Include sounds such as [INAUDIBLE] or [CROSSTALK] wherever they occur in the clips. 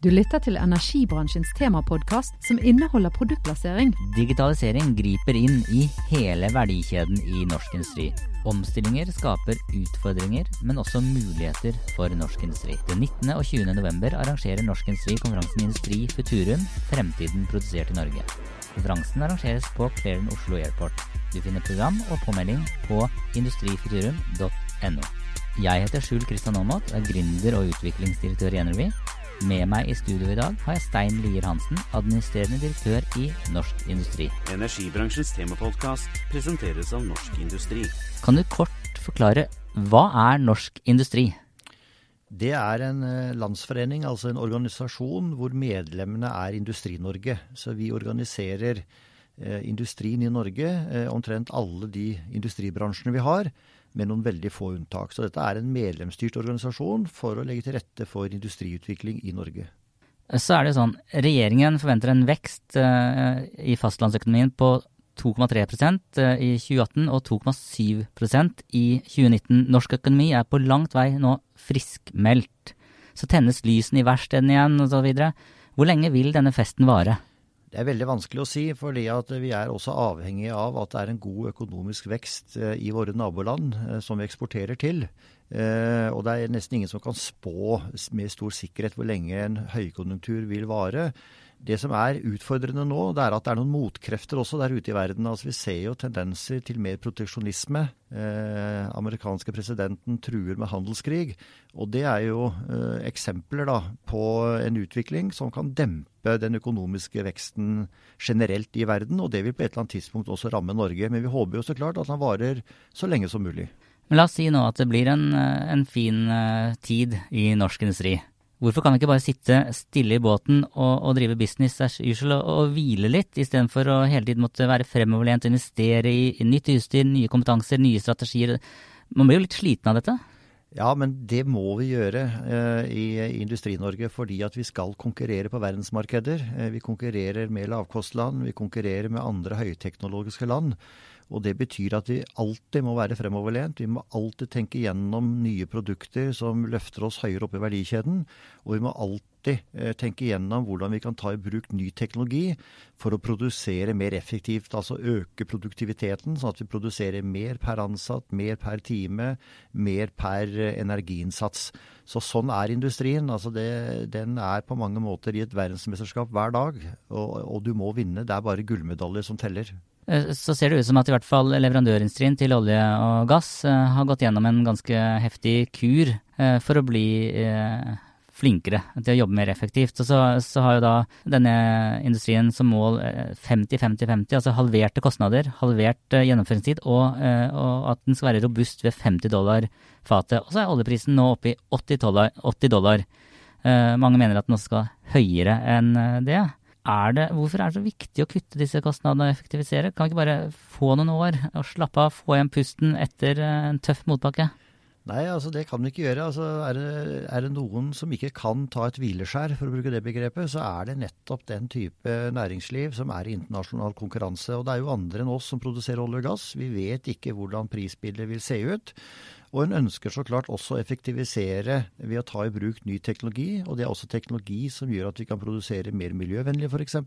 Du lytter til energibransjens temapodkast som inneholder produktplassering. Digitalisering griper inn i hele verdikjeden i norsk industri. Omstillinger skaper utfordringer, men også muligheter for norsk industri. Den 19. og 20. november arrangerer Norsk Industri konferansen Industri Futurum fremtiden produsert i Norge. Konferansen arrangeres på Clarion Oslo Airport. Du finner program og påmelding på industrifuturum.no. Jeg heter Skjul Kristian Aamodt, er gründer og utviklingsdirektør i Energy. Med meg i studio i dag har jeg Stein Lier Hansen, administrerende direktør i Norsk Industri. Energibransjens temapodkast presenteres av Norsk Industri. Kan du kort forklare hva er Norsk Industri? Det er en eh, landsforening, altså en organisasjon hvor medlemmene er Industri-Norge. Så vi organiserer eh, industrien i Norge, eh, omtrent alle de industribransjene vi har med noen veldig få unntak. Så dette er en medlemsstyrt organisasjon for å legge til rette for industriutvikling i Norge. Så er det sånn, regjeringen forventer en vekst uh, i fastlandsøkonomien på 2,3 uh, i 2018 og 2,7% i 2019. Norsk økonomi er på langt vei nå friskmeldt. Så tennes lysene i verkstedene igjen osv. Hvor lenge vil denne festen vare? Det er veldig vanskelig å si, fordi vi er også avhengig av at det er en god økonomisk vekst eh, i våre naboland eh, som vi eksporterer til. Eh, og det er nesten ingen som kan spå med stor sikkerhet hvor lenge en høykonjunktur vil vare. Det som er utfordrende nå, det er at det er noen motkrefter også der ute i verden. Altså Vi ser jo tendenser til mer proteksjonisme. Eh, amerikanske presidenten truer med handelskrig. Og det er jo eh, eksempler da på en utvikling som kan dempe den økonomiske veksten generelt i verden. Og det vil på et eller annet tidspunkt også ramme Norge. Men vi håper jo så klart at den varer så lenge som mulig. Men la oss si nå at det blir en, eh, en fin uh, tid i norsk industri. Hvorfor kan vi ikke bare sitte stille i båten og, og drive business as usual og, og hvile litt, istedenfor å hele tiden måtte være fremoverlent og investere i, i nytt utstyr, nye kompetanser, nye strategier? Man blir jo litt sliten av dette? Ja, men det må vi gjøre eh, i Industri-Norge fordi at vi skal konkurrere på verdensmarkeder. Eh, vi konkurrerer med lavkostland, vi konkurrerer med andre høyteknologiske land. Og det betyr at vi alltid må være fremoverlent. Vi må alltid tenke gjennom nye produkter som løfter oss høyere opp i verdikjeden. Og vi må alltid eh, tenke gjennom hvordan vi kan ta i bruk ny teknologi for å produsere mer effektivt. Altså øke produktiviteten, sånn at vi produserer mer per ansatt, mer per time, mer per eh, energiinnsats. Så sånn er industrien. Altså det, den er på mange måter i et verdensmesterskap hver dag. Og, og du må vinne. Det er bare gullmedaljer som teller. Eh, så ser det ut som at i hvert fall leverandørindustrien til olje og gass eh, har gått gjennom en ganske heftig kur eh, for å bli flinkere til å jobbe mer effektivt. Og så, så har jo da denne industrien som mål 50-50-50, altså halverte kostnader, halvert gjennomføringstid, og, og, at den skal være robust ved 50 dollar fatet. Og så er oljeprisen nå oppe i 80 dollar. 80 dollar. Mange mener at den også skal høyere enn det. Er det, hvorfor er det så viktig å kutte disse kostnadene og effektivisere? Kan vi ikke bare få noen år og slappe av, få igjen pusten etter eh, en tøff motbakke? Nei, altså det kan vi ikke gjøre. Altså, er, det, er, det, noen som ikke kan ta et hvileskjær, for å bruke det begrepet, så er det nettopp den type næringsliv som er i internasjonal konkurranse. Og det er jo andre enn oss som produserer olje og gass. Vi vet ikke hvordan prisbildet vil se ut. Og hun ønsker så klart også å effektivisere ved å ta i bruk ny teknologi. Og det er også teknologi som gjør at vi kan produsere mer miljøvennlig f.eks.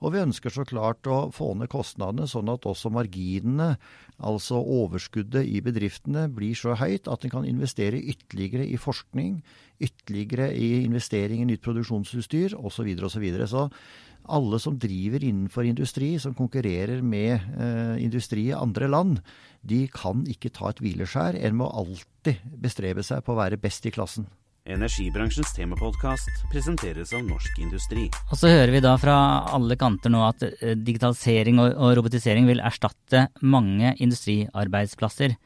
Og vi ønsker så klart å få ned kostnadene sånn at også marginene, altså overskuddet i bedriftene, blir så høyt at en kan investere ytterligere i forskning, ytterligere i investering i nytt produksjonsutstyr osv. Så, videre, og så, videre. så alle som driver innenfor industri, som konkurrerer med eh, industri i andre land, de kan ikke ta et hvileskjær. En må alltid bestrebe seg på å være best i klassen. Energibransjens temapodkast presenteres av Norsk Industri. Og så hører vi da fra alle kanter nå at eh, digitalisering og, og robotisering vil erstatte mange industriarbeidsplasser.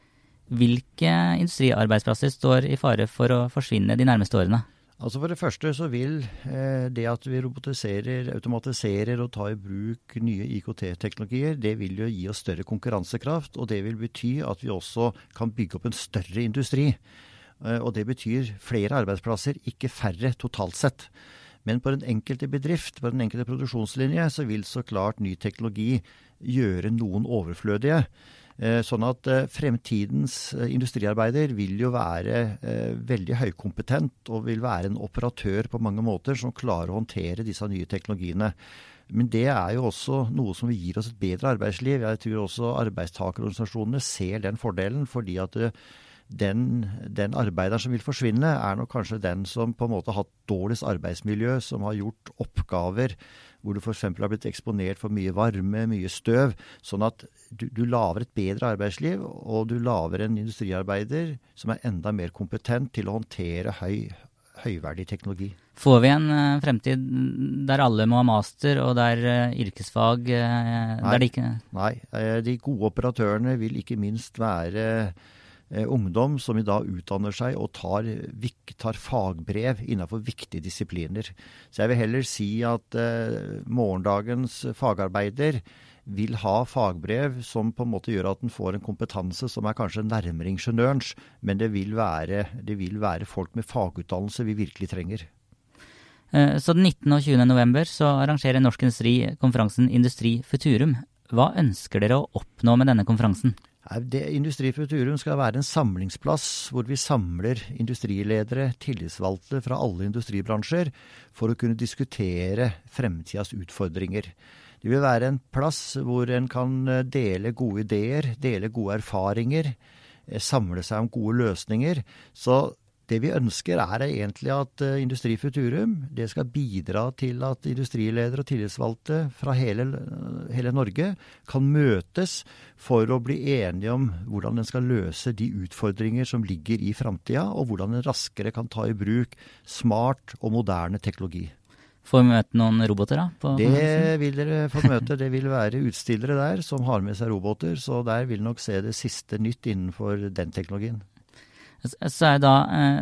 Hvilke industriarbeidsplasser står i fare for å forsvinne de nærmeste årene? Altså For det første så vil eh, det at vi robotiserer, automatiserer og tar i bruk nye IKT-teknologier, det vil jo gi oss større konkurransekraft. Og det vil bety at vi også kan bygge opp en større industri. Eh, og det betyr flere arbeidsplasser, ikke færre totalt sett. Men på den enkelte bedrift, på den enkelte produksjonslinje, så vil så klart ny teknologi gjøre noen overflødige. Sånn at fremtidens industriarbeider vil jo være veldig høykompetent og vil være en operatør på mange måter som klarer å håndtere disse nye teknologiene. Men det er jo også noe som gir oss et bedre arbeidsliv. Jeg tror også arbeidstakerorganisasjonene ser den fordelen, fordi at den, den arbeideren som vil forsvinne, er nok kanskje den som på en måte har hatt dårligst arbeidsmiljø, som har gjort oppgaver hvor du f.eks. har blitt eksponert for mye varme, mye støv. Sånn at du, du lager et bedre arbeidsliv, og du lager en industriarbeider som er enda mer kompetent til å håndtere høy, høyverdig teknologi. Får vi en uh, fremtid der alle må ha master, og der uh, yrkesfag uh, Nei. der de ikke Nei. De gode operatørene vil ikke minst være ungdom som i dag utdanner seg og tar, tar, fagbrev innenfor viktige disipliner. Så jeg vil heller si at morgendagens fagarbeider vil ha fagbrev som på en måte gjør at en får en kompetanse som er kanskje nærmere ingeniørens, men det vil være, det vil være folk med fagutdannelse vi virkelig trenger. Eh, så den 19. og 20. november så arrangerer Norsk Industri konferansen Industri Futurum. Hva ønsker dere å oppnå med denne konferansen? Det, Industri Futurum skal være en samlingsplass hvor vi samler industriledere, tillitsvalgte fra alle industribransjer, for å kunne diskutere fremtidas utfordringer. Det vil være en plass hvor en kan eh, dele gode ideer, dele gode erfaringer, eh, samle seg om gode løsninger. Så det vi ønsker er egentlig at eh, Industri Futurum det skal bidra til at industriledere og tillitsvalgte fra hele, hele Norge kan møtes for å bli enige om hvordan en skal løse de utfordringer som ligger i framtida, og hvordan en raskere kan ta i bruk smart og moderne teknologi. Får vi møte noen roboter, da? det [LAUGHS] vil dere få møte. Det vil være utstillere der som har med seg roboter, så der vil nok se det siste nytt innenfor den teknologien. Så er da eh,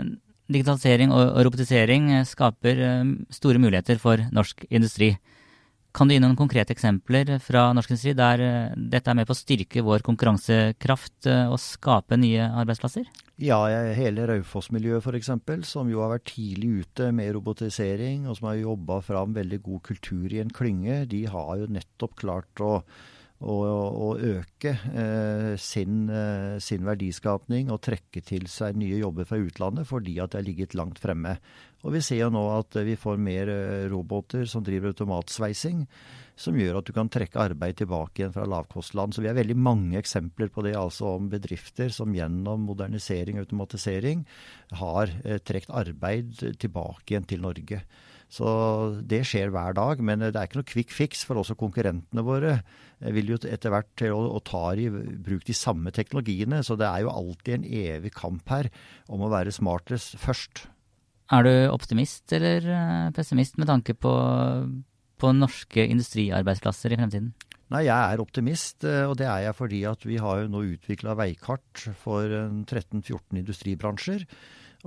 digitalisering og, robotisering eh, skaper eh, store muligheter for norsk industri. Kan du gi noen konkrete eksempler fra norsk industri der dette er med på å styrke vår konkurransekraft og skape nye arbeidsplasser? Ja, hele Raufoss-miljøet f.eks., som jo har vært tidlig ute med robotisering, og som har jobba fram veldig god kultur i en klynge, de har jo nettopp klart å, å, å øke eh, sin, eh, sin, verdiskapning og trekke til seg nye jobber fra utlandet fordi at det har ligget langt fremme. Og vi ser jo nå at vi får mer eh, roboter som driver automatsveising som gjør at du kan trekke arbeid tilbake igjen fra lavkostland. Så vi har veldig mange eksempler på det, altså om bedrifter som gjennom modernisering og automatisering har eh, trukket arbeid tilbake igjen til Norge. Så det skjer hver dag, men det er ikke noe quick fix, for også konkurrentene våre eh, vil jo etter hvert til å, å ta i bruk de samme teknologiene. Så det er jo alltid en evig kamp her om å være smartest først. Er du optimist eller eh, pessimist med tanke på på norske industriarbeidsplasser i fremtiden? Nei, jeg er optimist, eh, og det er jeg fordi at vi har jo nå utvikla veikart for 13-14 industribransjer.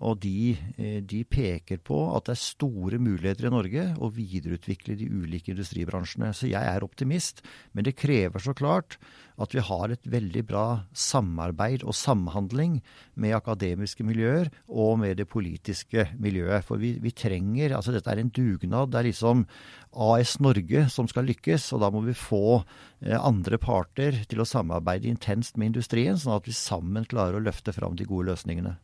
Og de, eh, de, peker på at det er store muligheter i Norge å videreutvikle de ulike industribransjene. Så jeg er optimist, men det krever så klart at vi har et veldig bra samarbeid og samhandling med akademiske miljøer og med det politiske miljøet. For vi, vi trenger Altså dette er en dugnad. Det er liksom AS Norge som skal lykkes, og da må vi få eh, andre parter til å samarbeide intenst med industrien, sånn at vi sammen klarer å løfte fram de gode løsningene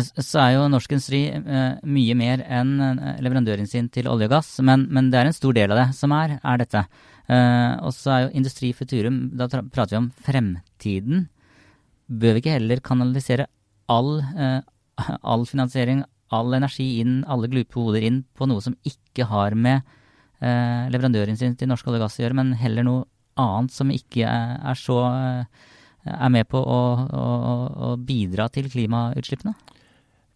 så er jo norsk industri eh, mye mer enn leverandøren leverandørindustrien til olje og gass, men, men, det er en stor del av det som er, er dette. Eh, og så er jo Industri Futurum, da prater vi om fremtiden. Bør vi ikke heller kanalisere all, eh, [LAUGHS] all finansiering, all energi inn, alle glupe hoder inn på noe som ikke har med leverandøren leverandørindustrien til norsk olje og gass å gjøre, men heller noe annet som ikke er, så eh, er med på å, å, å bidra til klimautslippene?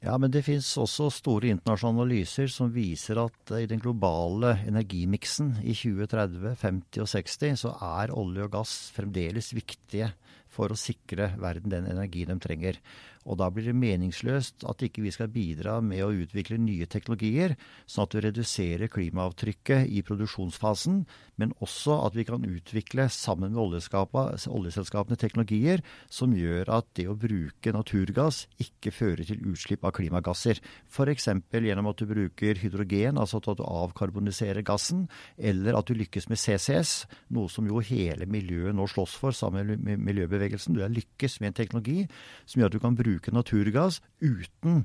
Ja, men det finnes også store internasjonale analyser som viser at i den globale energimiksen i 2030, 50 og 60, så er olje og gass fremdeles viktige for å sikre verden den energien de trenger. Og da blir det meningsløst at ikke vi skal bidra med å utvikle nye teknologier, sånn at vi reduserer klimaavtrykket i produksjonsfasen, men også at vi kan utvikle sammen med oljeselskapene teknologier som gjør at det å bruke naturgass ikke fører til utslipp av klimagasser. F.eks. gjennom at du bruker hydrogen, altså at du avkarboniserer gassen, eller at du lykkes med CCS, noe som jo hele miljøet nå slåss for sammen med miljøbevegelsen. Du har lykkes med en teknologi som gjør at du kan bruke naturgass uten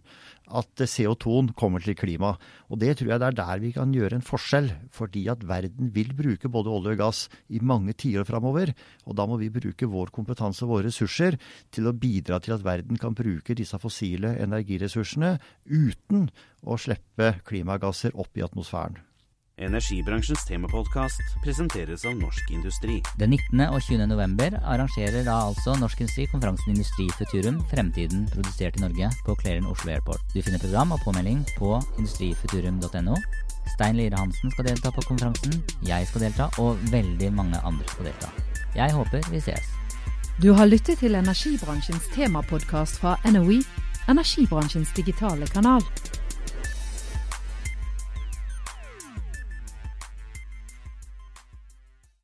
at CO2-en kommer til klima. Og det tror jeg det er der vi kan gjøre en forskjell. Fordi at verden vil bruke både olje og gass i mange tiår framover. Og da må vi bruke vår kompetanse og våre ressurser til å bidra til at verden kan bruke disse fossile energiressursene uten å slippe klimagasser opp i atmosfæren. Energibransjens temapodkast presenteres av Norsk Industri. Den 19. og 20. november arrangerer da altså Norsk Industri konferansen Industri Futurum, fremtiden produsert i Norge, på Kleren Oslo Airport. Du finner program og påmelding på industrifuturum.no. Stein Lire Hansen skal delta på konferansen, jeg skal delta, og veldig mange andre skal delta. Jeg håper vi ses. Du har lyttet til energibransjens temapodkast fra NOE, energibransjens digitale kanal.